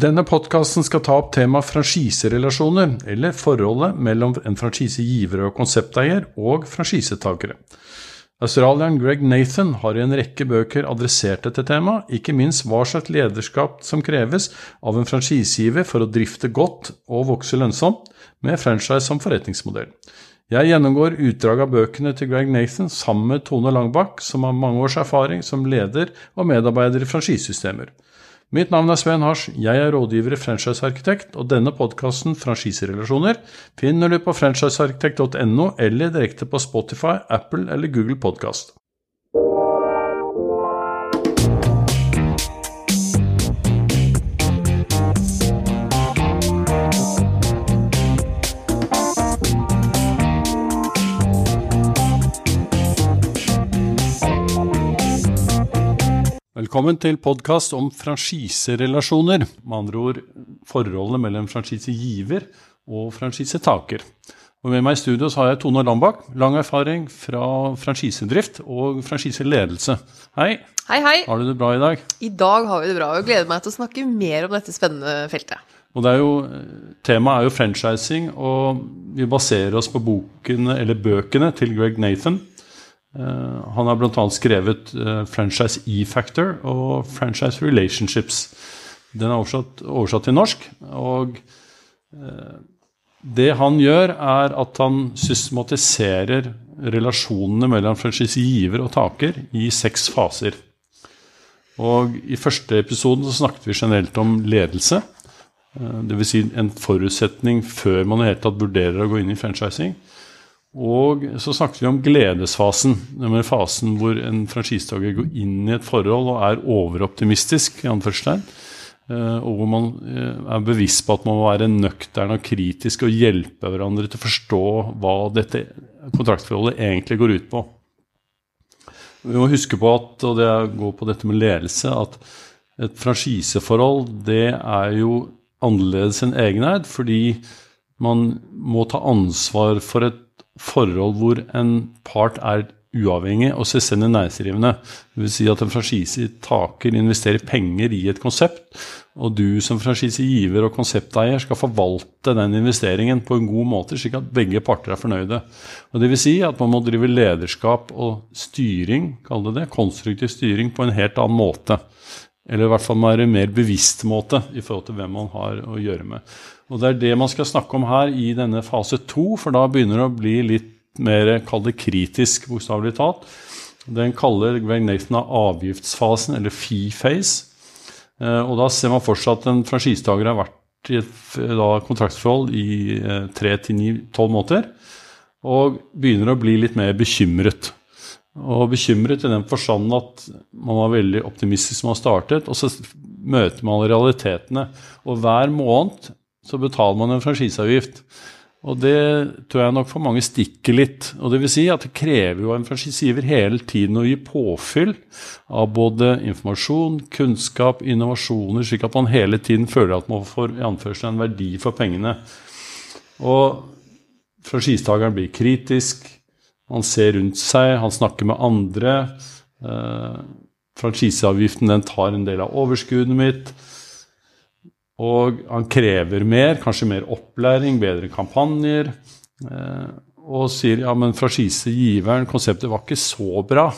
Denne podkasten skal ta opp temaet franchiserelasjoner, eller forholdet mellom en franchisegiver og konsepteier og franchisetakere. Australieren Greg Nathan har i en rekke bøker adressert dette temaet, ikke minst hva slags lederskap som kreves av en franchisegiver for å drifte godt og vokse lønnsomt, med franchise som forretningsmodell. Jeg gjennomgår utdrag av bøkene til Greg Nathan sammen med Tone Langbakk, som har mange års erfaring som leder og medarbeider i franchisesystemer. Mitt navn er Sven Hars, jeg er rådgiver i franchisearkitekt, og denne podkasten, Franchiserelasjoner, finner du på franchisearkitekt.no eller direkte på Spotify, Apple eller Google Podkast. Velkommen til podkast om franchiserelasjoner. Med andre ord forholdene mellom franchisegiver og franchisetaker. Og Med meg i studio så har jeg Tone Lambakk, lang erfaring fra franchisedrift og franchiseledelse. Hei. Hei, hei. Har du det bra i dag? I dag har vi det bra, og gleder meg til å snakke mer om dette spennende feltet. Og det er jo, Temaet er jo franchising, og vi baserer oss på bokene, eller bøkene til Greg Nathan. Uh, han har bl.a. skrevet uh, 'Franchise E-Factor' og 'Franchise Relationships'. Den er oversatt, oversatt til norsk. Og uh, det han gjør, er at han systematiserer relasjonene mellom franchisegiver og taker i seks faser. Og I første episoden så snakket vi generelt om ledelse. Dvs. Si en forutsetning før man i hele tatt vurderer å gå inn i franchising. Og så snakket vi om gledesfasen, nemlig fasen hvor en franchisetaker går inn i et forhold og er overoptimistisk, i anførselstegn. Og hvor man er bevisst på at man må være nøktern og kritisk og hjelpe hverandre til å forstå hva dette kontraktforholdet egentlig går ut på. Vi må huske på at, og det går på dette med ledelse, at et franchiseforhold det er jo annerledes enn egeneid, fordi man må ta ansvar for et forhold hvor en part er uavhengig og selvstendig næringsdrivende. Dvs. Si at en franchisetaker investerer penger i et konsept, og du som franchisegiver og konsepteier skal forvalte den investeringen på en god måte, slik at begge parter er fornøyde. Og det vil si at man må drive lederskap og styring, kall det det, konstruktiv styring, på en helt annen måte. Eller i hvert fall være mer bevisst måte i forhold til hvem man har å gjøre med. Og Det er det man skal snakke om her i denne fase to, for da begynner det å bli litt mer kall det kritisk, bokstavelig talt. Den kaller Greg Nathan av avgiftsfasen, eller fee phase. Og Da ser man for seg at en franchisetaker har vært i et da, kontraktsforhold i tre til ni, tolv måneder, og begynner å bli litt mer bekymret. Og bekymret i den forstand at man var veldig optimistisk som man startet, og så møter man realitetene. Og hver måned så betaler man en franchiseavgift. Og det tror jeg nok for mange stikker litt. Og det vil si at det krever jo en franchisegiver hele tiden å gi påfyll av både informasjon, kunnskap, innovasjoner, slik at man hele tiden føler at man får i anførsel en verdi for pengene. Og franchisetakeren blir kritisk, han ser rundt seg, han snakker med andre. Eh, franchiseavgiften den tar en del av overskuddet mitt. Og han krever mer, kanskje mer opplæring, bedre kampanjer. Eh, og sier ja, men franchisegiveren, konseptet var ikke så bra.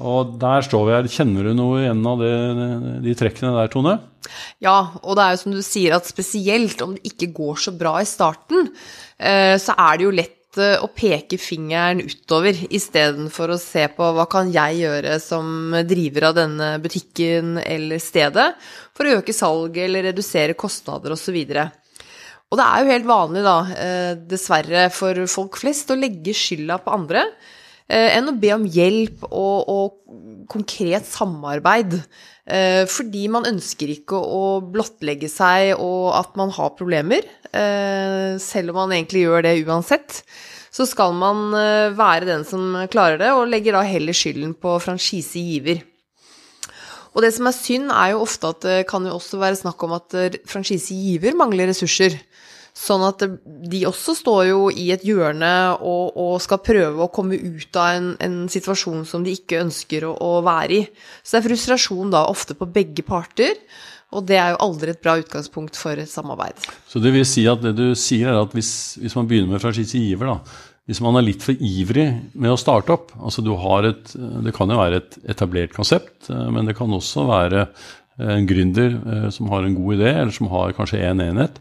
Og der står vi her. Kjenner du noe igjen av det, de trekkene der, Tone? Ja, og det er jo som du sier at spesielt om det ikke går så bra i starten, eh, så er det jo lett å peke fingeren utover istedenfor å se på hva kan jeg gjøre som driver av denne butikken eller stedet for å øke salget eller redusere kostnader osv. Og det er jo helt vanlig, da, dessverre for folk flest, å legge skylda på andre enn å be om hjelp og, og konkret samarbeid. Fordi man ønsker ikke å blottlegge seg og at man har problemer, selv om man egentlig gjør det uansett. Så skal man være den som klarer det, og legger da heller skylden på franchisegiver. Og det som er synd, er jo ofte at det kan jo også være snakk om at franchisegiver mangler ressurser. Sånn at de også står jo i et hjørne og, og skal prøve å komme ut av en, en situasjon som de ikke ønsker å, å, være i. Så det er frustrasjon da ofte på begge parter. Og det er jo aldri et bra utgangspunkt for et samarbeid. Så det vil si at det du sier, er at hvis, hvis man begynner med franchisegiver, da, hvis man er litt for ivrig med å starte opp altså du har et, Det kan jo være et etablert konsept, men det kan også være en gründer eh, som har en god idé, eller som har kanskje én en enhet,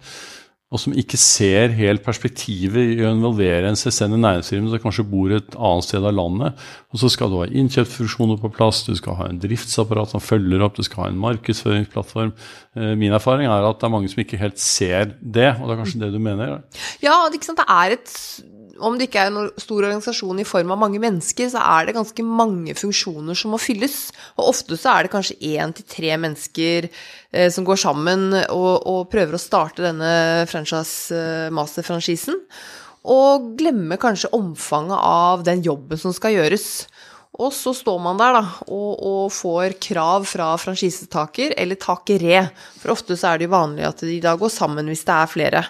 og som ikke ser helt perspektivet i å involvere en selvstendig næringsdrivende som kanskje bor et annet sted av landet. Og så skal du ha innkjøpsfunksjoner på plass, du skal ha en driftsapparat som følger opp, du skal ha en markedsføringsplattform. Eh, min erfaring er at det er mange som ikke helt ser det, og det er kanskje det du mener? Ja, det er et om det ikke er en stor organisasjon i form av mange mennesker, så er det ganske mange funksjoner som må fylles. Og ofte så er det kanskje én til tre mennesker eh, som går sammen og, og, prøver å starte denne franchise-master-franchisen. Og glemmer kanskje omfanget av den jobben som skal gjøres. Og så står man der da, og, og får krav fra franchisetaker eller takere. For ofte så er det jo vanlig at de da går sammen hvis det er flere.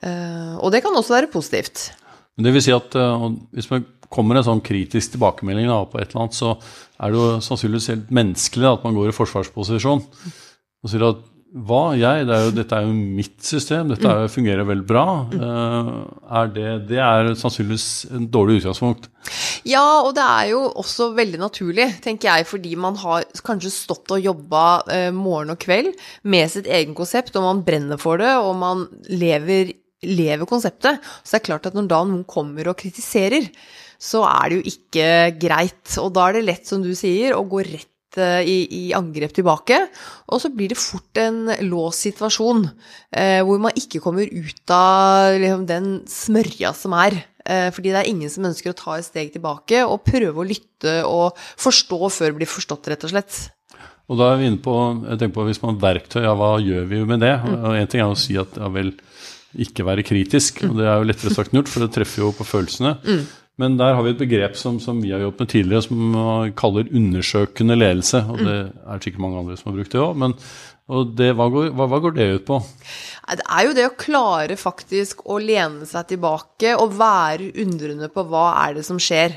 Uh, og det kan også være positivt. Men det vil si at uh, hvis man kommer en sånn kritisk tilbakemelding da, på et eller annet, så er det jo sannsynligvis helt menneskelig da, at man går i forsvarsposisjon og sier at hva, jeg? Det er jo, dette er jo mitt system, dette er, fungerer vel bra. Uh, er det, det er sannsynligvis en dårlig utgangspunkt. Ja, og det er jo også veldig naturlig, tenker jeg, fordi man har kanskje stått og jobba uh, morgen og kveld med sitt egen konsept, og man brenner for det, og man lever lever konseptet. Så det er klart at når da noen kommer og kritiserer, så er det jo ikke greit. Og da er det lett, som du sier, å gå rett eh, i, i, angrep tilbake. Og så blir det fort en låst situasjon eh, hvor man ikke kommer ut av liksom, den smørja som er. Eh, fordi det er ingen som ønsker å ta et steg tilbake og prøve å lytte og forstå før det blir forstått, rett og slett. Og da er vi inne på, jeg tenker på hvis man har verktøy, ja, hva gjør vi med det? Mm. Og En ting er å si at ja vel, ikke være kritisk. Og det er jo lettere sagt enn gjort, for det treffer jo på følelsene. Mm. Men der har vi et begrep som, som vi har jobbet med tidligere, som vi kaller undersøkende ledelse. Og det er sikkert mange andre som har brukt det òg. Men det, hva, går, hva, hva, går, det ut på? Det er jo det å klare faktisk å lene seg tilbake og være undrende på hva er det som skjer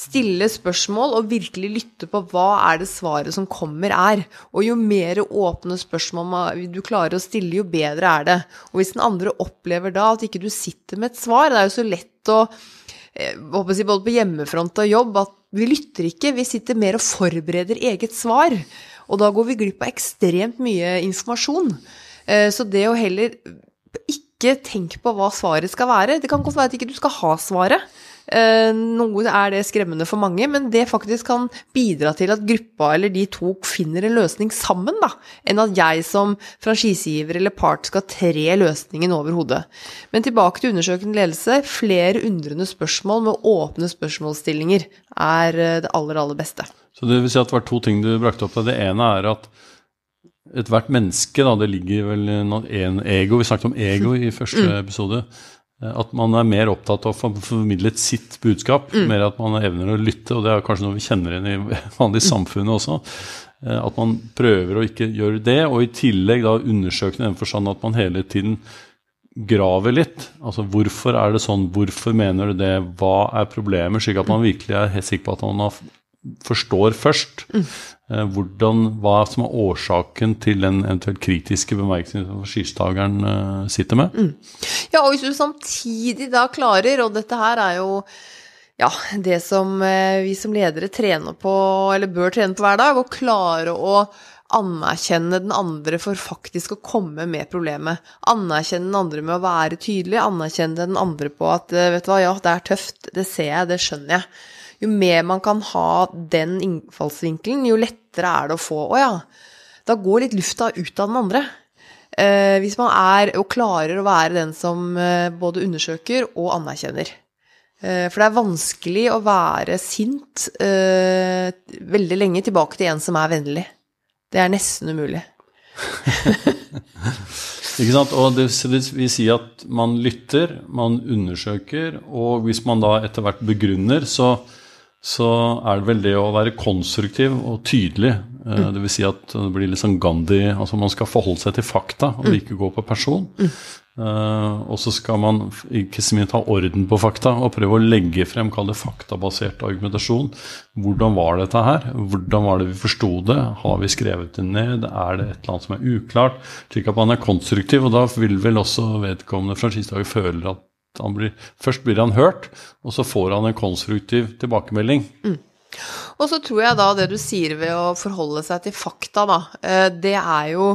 stille spørsmål og virkelig lytte på hva er det svaret som kommer, er. Og jo mer åpne spørsmål du klarer å stille, jo bedre er det. Og hvis den andre opplever da at ikke du sitter med et svar Det er jo så lett å håper jeg, både på hjemmefront og jobb at vi lytter ikke, vi sitter mer og forbereder eget svar. Og da går vi glipp av ekstremt mye informasjon. Eh, så det å heller ikke tenke på hva svaret skal være Det kan godt være at ikke du skal ha svaret. Eh, noe er det skremmende for mange, men det faktisk kan bidra til at gruppa eller de to finner en løsning sammen, da, enn at jeg som franchisegiver eller part skal tre løsningen over hodet. Men tilbake til undersøkende ledelse. Flere undrende spørsmål med åpne spørsmålsstillinger er eh, det aller, aller beste. Så det vil si at det var to ting du brakte opp. Det ene er at ethvert menneske, da, det ligger vel en ego Vi snakket om ego i første mm. episode. Eh, at man er mer opptatt av å få formidlet sitt budskap, mm. mer at man evner å lytte. Og det er kanskje noe vi kjenner igjen i vanlig samfunnet også. Eh, at man prøver å ikke gjøre det, og i tillegg da undersøke i den forstand at man hele tiden graver litt. Altså hvorfor er det sånn, hvorfor mener du det, hva er problemet? Slik at man virkelig er helt sikker på at man forstår først. Mm. Eh, hvordan, hva som er årsaken til den eventuelt kritiske bemerkningen som skistakeren eh, sitter med. Mm. Ja, og hvis du samtidig da klarer, og dette her er jo ja, det som eh, vi som ledere trener på, eller bør trene på hver dag, å klare å anerkjenne den andre for faktisk å komme med problemet. Anerkjenne den andre med å være tydelig, anerkjenne den andre på at vet du hva, ja, det er tøft, det ser jeg, det skjønner jeg jo mer man kan ha den innfallsvinkelen, jo lettere er det å få Å ja, da går litt lufta ut av den andre. Eh, hvis man er og klarer å være den som eh, både undersøker og anerkjenner. Eh, for det er vanskelig å være sint eh, veldig lenge tilbake til en som er vennlig. Det er nesten umulig. Ikke sant? Og det vil si at man lytter, man undersøker, og hvis man da etter hvert begrunner, så så er det vel det å være konstruktiv og tydelig. Eh, mm. Det vil si at det blir litt sånn Gandhi altså Man skal forholde seg til fakta og mm. ikke gå på person. Mm. Uh, og så skal man ikke så mye ta orden på fakta og prøve å legge frem kall det faktabasert argumentasjon. Hvordan var dette her? Hvordan var det vi forsto det? Har vi skrevet det ned? Er det et eller annet som er uklart? Slik at man er konstruktiv, og da vil vel også vedkommende franchisetaker føle at blir, først blir han hørt, og så får han en konstruktiv tilbakemelding. Mm. Og så tror jeg da det du sier ved å forholde seg til fakta, da, eh, det er jo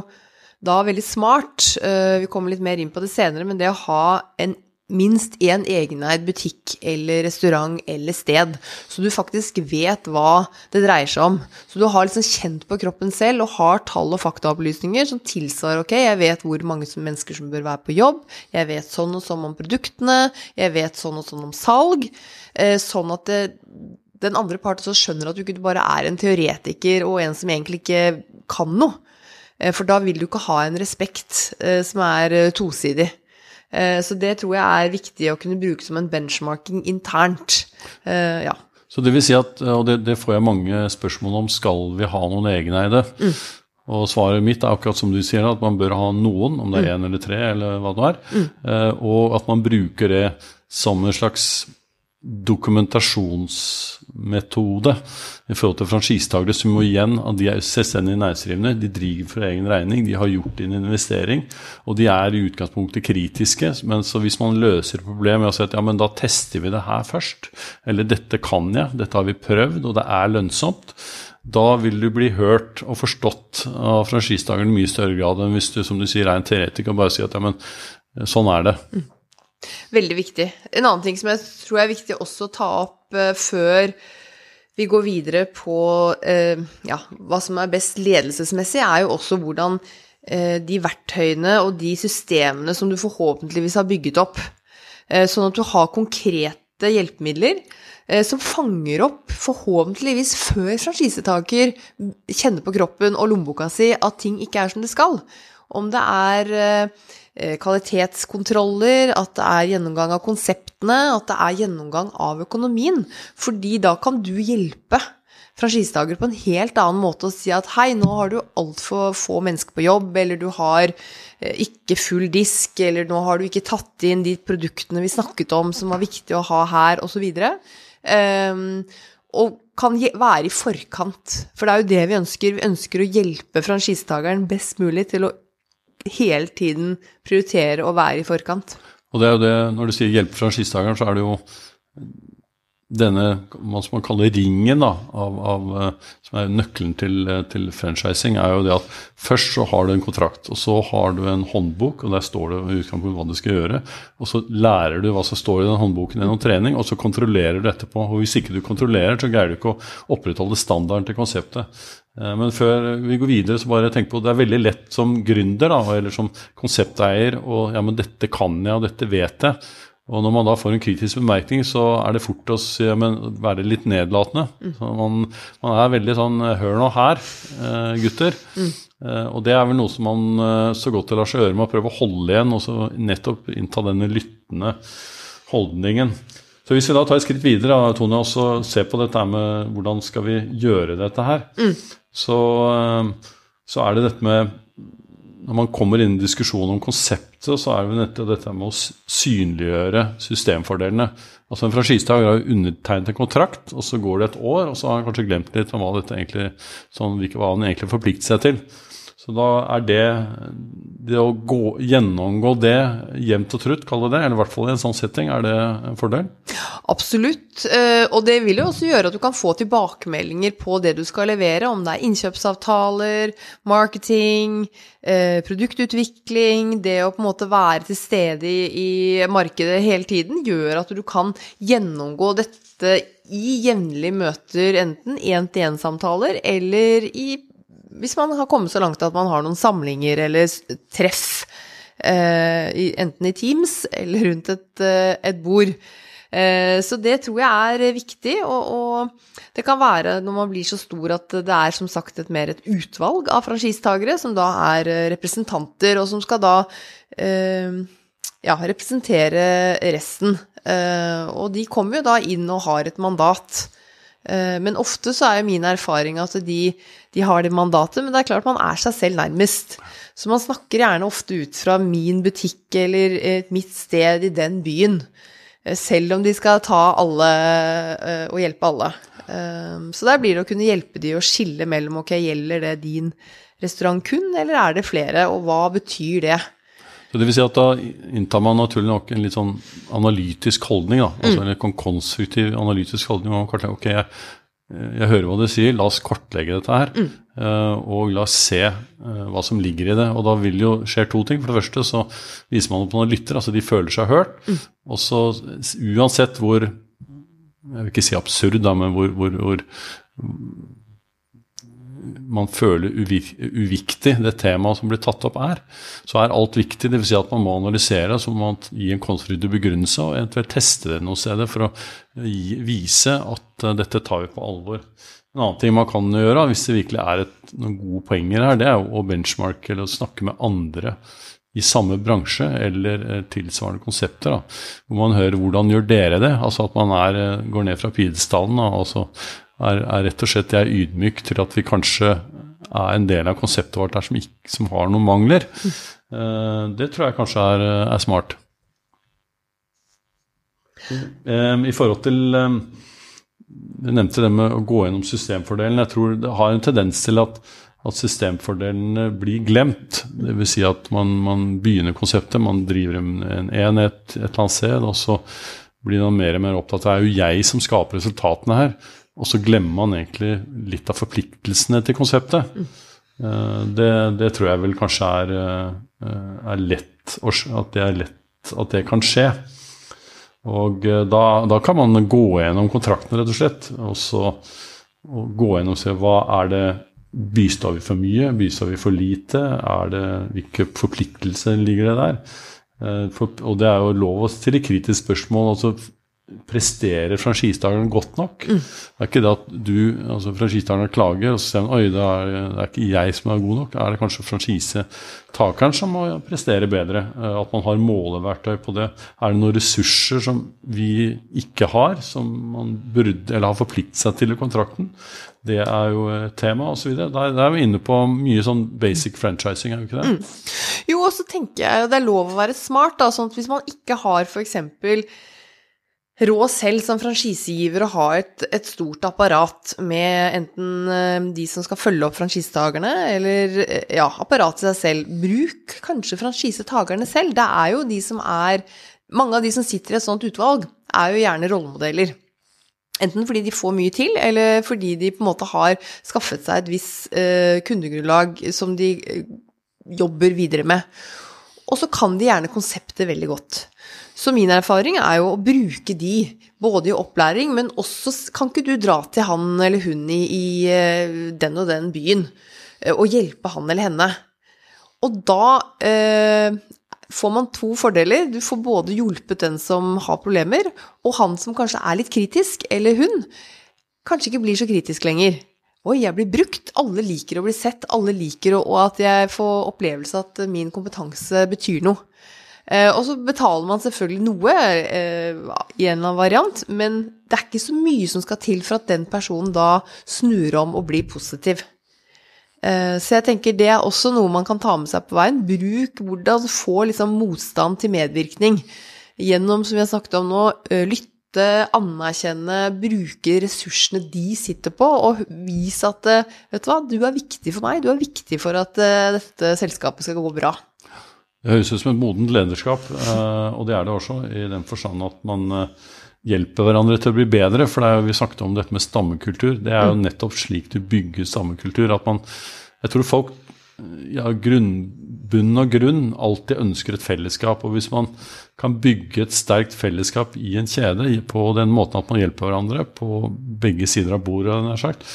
da veldig smart. Eh, vi kommer litt mer inn på det senere, men det å ha en minst én egeneid butikk eller restaurant eller sted, så du faktisk vet hva det dreier seg om. Så du har liksom kjent på kroppen selv og har tall og faktaopplysninger som tilsvarer ok, jeg vet hvor mange mennesker som bør være på jobb, jeg vet sånn og sånn om produktene, jeg vet sånn og sånn om salg, eh, sånn at det, den andre parten så skjønner at du ikke bare er en teoretiker og en som egentlig ikke kan noe. Eh, for da vil du ikke ha en respekt eh, som er eh, tosidig. Så det tror jeg er viktig å kunne bruke som en benchmarking internt. Ja. Så det vil si at, og det, det, får jeg mange spørsmål om, skal vi ha noen egeneide? Mm. Og svaret mitt er akkurat som du sier, at man bør ha noen, om det er én mm. eller tre, eller hva det er. Mm. Og at man bruker det som en slags dokumentasjonsmetode i forhold til franchisetakere, som jo igjen at de er selvstendig næringsdrivende. De driver for egen regning, de har gjort en investering, og de er i utgangspunktet kritiske. Men så hvis man løser et problem med å si at ja, men da tester vi det her først, eller dette kan jeg, dette har vi prøvd, og det er lønnsomt, da vil du bli hørt og forstått av franchisetakeren i mye større grad enn hvis du som du sier, er en teoretiker og bare sier at ja, men sånn er det. Mm. Veldig viktig. En annen ting som jeg tror er viktig også å ta opp uh, før vi går videre på uh, ja, hva som er best ledelsesmessig, er jo også hvordan uh, de verktøyene og de systemene som du forhåpentligvis har bygget opp, sånn at du har konkrete hjelpemidler som fanger opp, forhåpentligvis før franchisetaker kjenner på kroppen og lommeboka si at ting ikke er som det skal. Om det er Eh, kvalitetskontroller, at det er gjennomgang av konseptene, at det er gjennomgang av økonomien. Fordi da kan du hjelpe franchisetakere på en helt annen måte og si at hei, nå har du altfor få mennesker på jobb, eller du har eh, ikke full disk, eller nå har du ikke tatt inn de produktene vi snakket om som var viktig å ha her, osv. Um, ehm, og kan være i forkant. For det er jo det vi ønsker. Vi ønsker å hjelpe franchisetakeren best mulig til å hele tiden prioritere å være i forkant. Og det er jo det, Når du sier hjelp franchisetakeren, så er det jo denne hva som man kaller ringen da, av, av, eh, som er nøkkelen til, eh, til, franchising, er jo det at først så har du en kontrakt, og så har du en håndbok, og der står det i utgangspunktet hva du skal gjøre. Og så lærer du hva som står i den håndboken gjennom trening, og så kontrollerer du etterpå. Og hvis ikke du kontrollerer, så greier du ikke å opprettholde standarden til konseptet. Eh, men før vi går videre, så bare tenk på det er veldig lett som gründer da, eller som konsepteier og ja, men dette kan jeg, og dette vet jeg. Og når man da får en kritisk bemerkning, så er det fort å si, men, være litt nedlatende. Mm. Man, man, er veldig sånn Hør nå her, eh, gutter. Mm. Eh, og det er vel noe som man eh, så godt det lar seg gjøre med å prøve å holde igjen, og så nettopp innta denne lyttende holdningen. Så hvis vi da tar et skritt videre, Tone, og så ser på dette med hvordan skal vi gjøre dette her, mm. så, så er det dette med når man kommer inn i diskusjonen om konseptet, så er det nettopp dette med å synliggjøre systemfordelene. Altså En franchisetaker har undertegnet en kontrakt, og så går det et år, og så har han kanskje glemt litt om hva, dette egentlig, sånn, hva han egentlig forplikter seg til. Så da er det det å gå, gjennomgå det jevnt og trutt, kall det det, eller i hvert fall i en sånn setting, er det en fordel? Absolutt. Eh, og det vil jo også gjøre at du kan få tilbakemeldinger på det du skal levere, om det er innkjøpsavtaler, marketing, eh, produktutvikling, det å på en måte være til stede i markedet hele tiden, gjør at du kan gjennomgå dette i jevnlige møter, enten én-til-én-samtaler eller i hvis man har kommet så langt at man har noen samlinger eller treff, eh, enten i Teams eller rundt et, eh, et bord. Eh, så det tror jeg er viktig, og, det kan være når man blir så stor at det er som sagt et mer et utvalg av franchisetagere, som da er representanter, og som skal da ja, representere resten. Og de kommer jo da inn og har et mandat men ofte så er jo min erfaring at de, de, har det mandatet, men det er klart man er seg selv nærmest. Så man snakker gjerne ofte ut fra min butikk eller mitt sted i den byen. Eh, selv om de skal ta alle eh, og hjelpe alle. Så der blir det å kunne hjelpe de å skille mellom ok, gjelder det din restaurant kun, eller er det flere, og hva betyr det? Så det vil si at Da inntar man naturlig nok en litt sånn analytisk holdning. da, altså. En konstruktiv analytisk holdning. Man kan, ok, jeg, jeg, hører hva du sier, la oss kartlegge dette her. Mm. Uh, og la oss se uh, hva som ligger i det. Og da vil jo skje to ting. For det første så viser man opp noen lytter, altså de føler seg hørt. Mm. Og så uansett hvor Jeg vil ikke si absurd, da, men hvor, hvor, hvor man føler uviktig det temaet som blir tatt opp, er, så er alt viktig. Dvs. Si at man må analysere, så må man gi en konstruktiv begrunnelse og eventuelt teste det noe sted for å gi, vise at uh, dette tar vi på alvor. En annen ting man kan gjøre, hvis det virkelig er et, noen gode poenger her, det er å benchmarke eller å snakke med andre i samme bransje eller eh, tilsvarende konsepter. Da, hvor man hører hvordan gjør dere det? Altså at man er, eh, går ned fra pidestallen og så er, er, rett og slett jeg er ydmyk til at vi kanskje er en del av konseptet vårt der som, ikke, som har noen mangler. Mm. det tror jeg kanskje er, er smart. Um, I forhold til um, Du nevnte det med å gå gjennom systemfordelen. Jeg tror det har en tendens til at, at systemfordelene blir glemt. Dvs. Si at man, man, begynner konseptet, man driver en, en enhet et eller annet sted, og så blir man mer og mer opptatt av det er jo jeg som skaper resultatene her. Og så glemmer man egentlig litt av forpliktelsene til konseptet. Mm. Det, det, tror jeg vel kanskje er, eh, er lett at det er lett at det kan skje. Og eh, da, da kan man gå gjennom kontrakten, rett og slett. Og så og gå gjennom og se hva er det Bistår vi for mye? Bistår vi for lite? Er det, hvilke forpliktelser ligger det der? For, og det er jo lov å stille kritiske spørsmål. altså presterer franchisetakeren godt nok? Mm. Det er ikke det at du, altså franchisetakeren klager, og så sier han oi, det er, det er, ikke jeg som er god nok. Er det kanskje franchisetakeren som må prestere bedre? Eh, at man har måleverktøy på det? Er det noen ressurser som vi ikke har, som man burde, eller har forpliktet seg til i kontrakten? Det er jo tema osv. Da er vi inne på mye sånn basic franchising, er vi ikke det? Mm. Jo, og så tenker jeg det er lov å være smart, da, sånn at hvis man ikke har f.eks rå selv som franchisegiver å ha et, et, stort apparat med enten eh, de som skal følge opp franchisetakerne, eller eh, ja, apparatet til seg selv. Bruk kanskje franchisetakerne selv. Det er jo de som er Mange av de som sitter i et sånt utvalg, er jo gjerne rollemodeller. Enten fordi de får mye til, eller fordi de på en måte har skaffet seg et visst eh, kundegrunnlag som de jobber videre med. Og så kan de gjerne konseptet veldig godt. Så min erfaring er jo å bruke de, både i opplæring, men også kan ikke du dra til han eller hun i, i eh, den og den byen eh, og hjelpe han eller henne? Og da eh, får man to fordeler. Du får både hjulpet den som har problemer, og han som kanskje er litt kritisk, eller hun, kanskje ikke blir så kritisk lenger. Oi, jeg blir brukt. Alle liker å bli sett. Alle liker å, og at jeg får opplevelse at min kompetanse betyr noe. Eh, og så betaler man selvfølgelig noe eh, i en eller annen variant, men det er ikke så mye som skal til for at den personen da snur om og blir positiv. Eh, så jeg tenker det er også noe man kan ta med seg på veien. Bruk hvordan få liksom motstand til medvirkning gjennom, som vi har snakket om nå, lytte anerkjenne, bruke ressursene de sitter på, og vise at vet du hva, du er viktig for meg, du er viktig for at dette selskapet skal gå bra. Det høres ut som et modent lederskap, eh, og det er det også, i den forstand at man eh, hjelper hverandre til å bli bedre. For det er jo, vi snakket om dette med stammekultur. Det er jo mm. nettopp slik du bygger stammekultur. at man, Jeg tror folk ja, grunn, bunn og grunn alltid ønsker et fellesskap. Og hvis man kan bygge et sterkt fellesskap i en kjede på den måten at man hjelper hverandre på begge sider av bordet, nær sagt,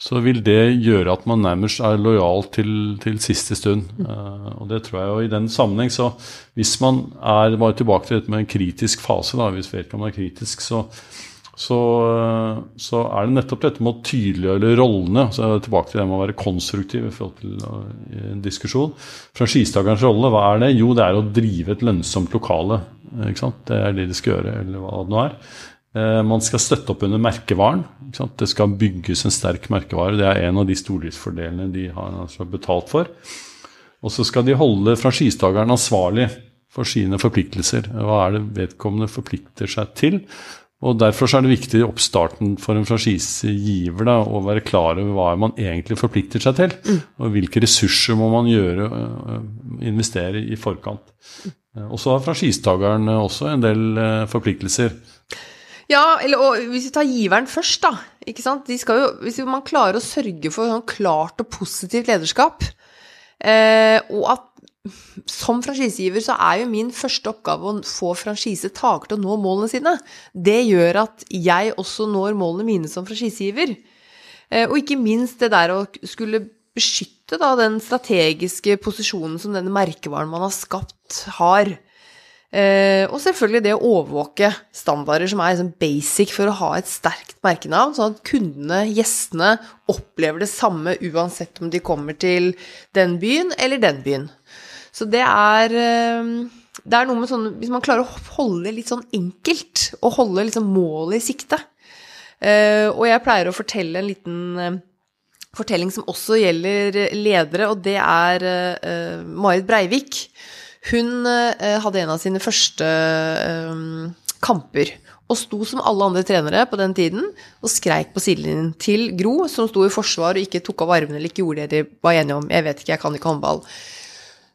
så vil det gjøre at man nærmest er lojal til, til siste stund. Uh, og det tror jeg jo i den sammenheng. Så hvis man er bare tilbake til dette med en kritisk fase, da, hvis vedkommende er kritisk, så, så, så, er det nettopp dette med å tydeliggjøre rollene. så er det tilbake til det med å være konstruktiv i forhold til uh, en diskusjon. Franchisetakerens rolle, hva er det? Jo, det er å drive et lønnsomt lokale. Ikke sant? Det er det de skal gjøre, eller hva det nå er. Eh, man skal støtte opp under merkevaren. Det skal bygges en sterk merkevare. Det er en av de stordriftsfordelene de har altså betalt for. Og så skal de holde franchisetakeren ansvarlig for sine forpliktelser. Hva er det vedkommende forplikter seg til? Og Derfor er det viktig i oppstarten for en franchisegiver da, å være klar over hva man egentlig forplikter seg til. Mm. Og hvilke ressurser må man gjøre, øh, investere i forkant. Og så har franchisetakeren også en del forpliktelser. Ja, eller, og hvis vi tar giveren først, da. ikke sant? Jo, hvis man klarer å sørge for sånn klart og positivt lederskap, eh, og at som franchisegiver så er jo min første oppgave å få franchisetaker til å nå målene sine. Det gjør at jeg også når målene mine som franchisegiver. Eh, og ikke minst det der å skulle beskytte da, den strategiske posisjonen som denne merkevaren man har skapt, har. Eh, og selvfølgelig det å overvåke standarder som er liksom basic for å ha et sterkt merkenavn, sånn at kundene, gjestene, opplever det samme uansett om de kommer til den byen eller den byen. Så det er ehm, det er noe med sånn Hvis man klarer å holde litt sånn enkelt, og holde liksom målet i sikte eh, Og jeg pleier å fortelle en liten eh, fortelling som også gjelder ledere, og det er Marit Breivik. Hun uh, hadde en av sine første uh, kamper, og sto som alle andre trenere på den tiden og skreik på sidelinjen til Gro, som sto i forsvar og ikke tok av armene eller ikke gjorde det de var enige om. Jeg vet ikke, jeg kan ikke håndball.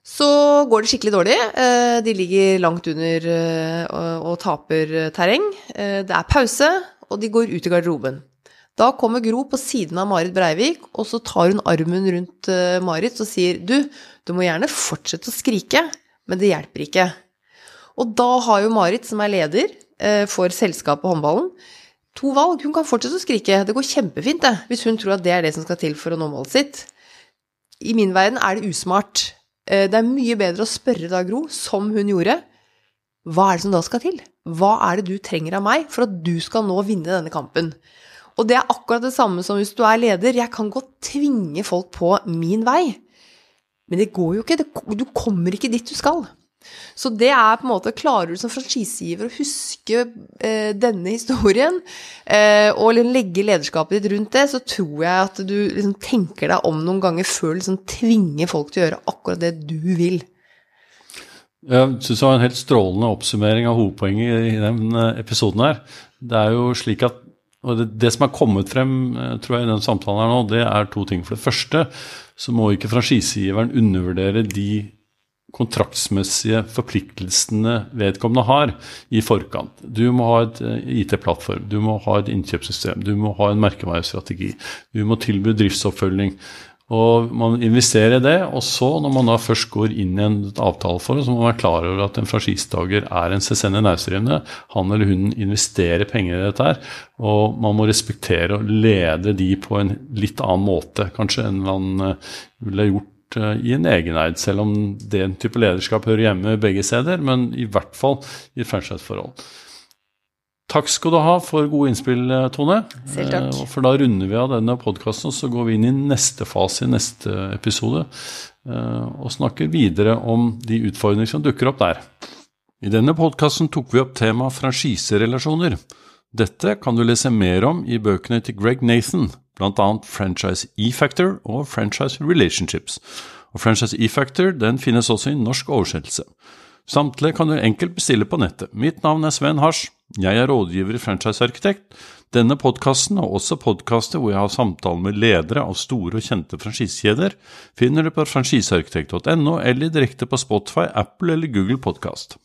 Så går det skikkelig dårlig. Eh, de ligger langt under eh, og taper terreng. Eh, det er pause, og de går ut i garderoben. Da kommer Gro på siden av Marit Breivik, og så tar hun armen rundt Marit og sier du, du må gjerne fortsette å skrike, men det hjelper ikke. Og da har jo Marit, som er leder for selskapet Håndballen, to valg. Hun kan fortsette å skrike, det går kjempefint det, hvis hun tror at det er det som skal til for å nå målet sitt. I min verden er det usmart. Eh, det er mye bedre å spørre da, Gro, som hun gjorde, hva er det som da skal til? Hva er det du trenger av meg for at du skal nå vinne denne kampen? Og det er akkurat det samme som hvis du er leder. Jeg kan godt tvinge folk på min vei, men det går jo ikke. Du kommer ikke dit du skal. Så det er på en måte Klarer du som franchisegiver å huske eh, denne historien, eh, og legge lederskapet ditt rundt det, så tror jeg at du liksom tenker deg om noen ganger før du liksom tvinger folk til å gjøre akkurat det du vil. Jeg syns det var en helt strålende oppsummering av hovedpoenget i den eh, episoden her. Det er jo slik at og det, det, som er kommet frem eh, tror jeg, i den samtalen her nå, det er to ting. For det første så må ikke franchisegiveren undervurdere de kontraktsmessige forpliktelsene vedkommende har i forkant. Du må ha et eh, IT-plattform, du må ha et innkjøpssystem, du må ha en merkevarestrategi, du må tilby driftsoppfølging. Og Man investerer i det, og så når man da først går inn i en avtaleforhold, så må man være klar over at en franchisetaker er en selvstendig næringsdrivende. Han eller hun investerer penger i dette her, og man må respektere og lede de på en litt annen måte kanskje enn man eh, ville gjort Eh, i en egeneid, selv om den type lederskap hører hjemme begge steder, men i hvert fall i et franchiseforhold. Takk skal du ha for gode innspill, eh, Tone. Selv takk. Eh, for da runder vi av denne podkasten, så går vi inn i neste fase i neste episode og snakker videre om de utfordringer som dukker opp der. I denne podkasten tok vi opp temaet franchiserelasjoner. Dette kan du lese mer om i bøkene til Greg Nathan, bl.a. Franchise E-Factor og Franchise Relationships. Og Franchise E-Factor den finnes også i norsk oversettelse. Samtlige kan du enkelt bestille på nettet. Mitt navn er Sven Hasj. Jeg er rådgiver i Franchisearkitekt. Denne podkasten, og også podkaster hvor jeg har samtaler med ledere av store og kjente franchisekjeder, finner du på franchisearkitekt.no eller direkte på Spotify, Apple eller Google Podkast.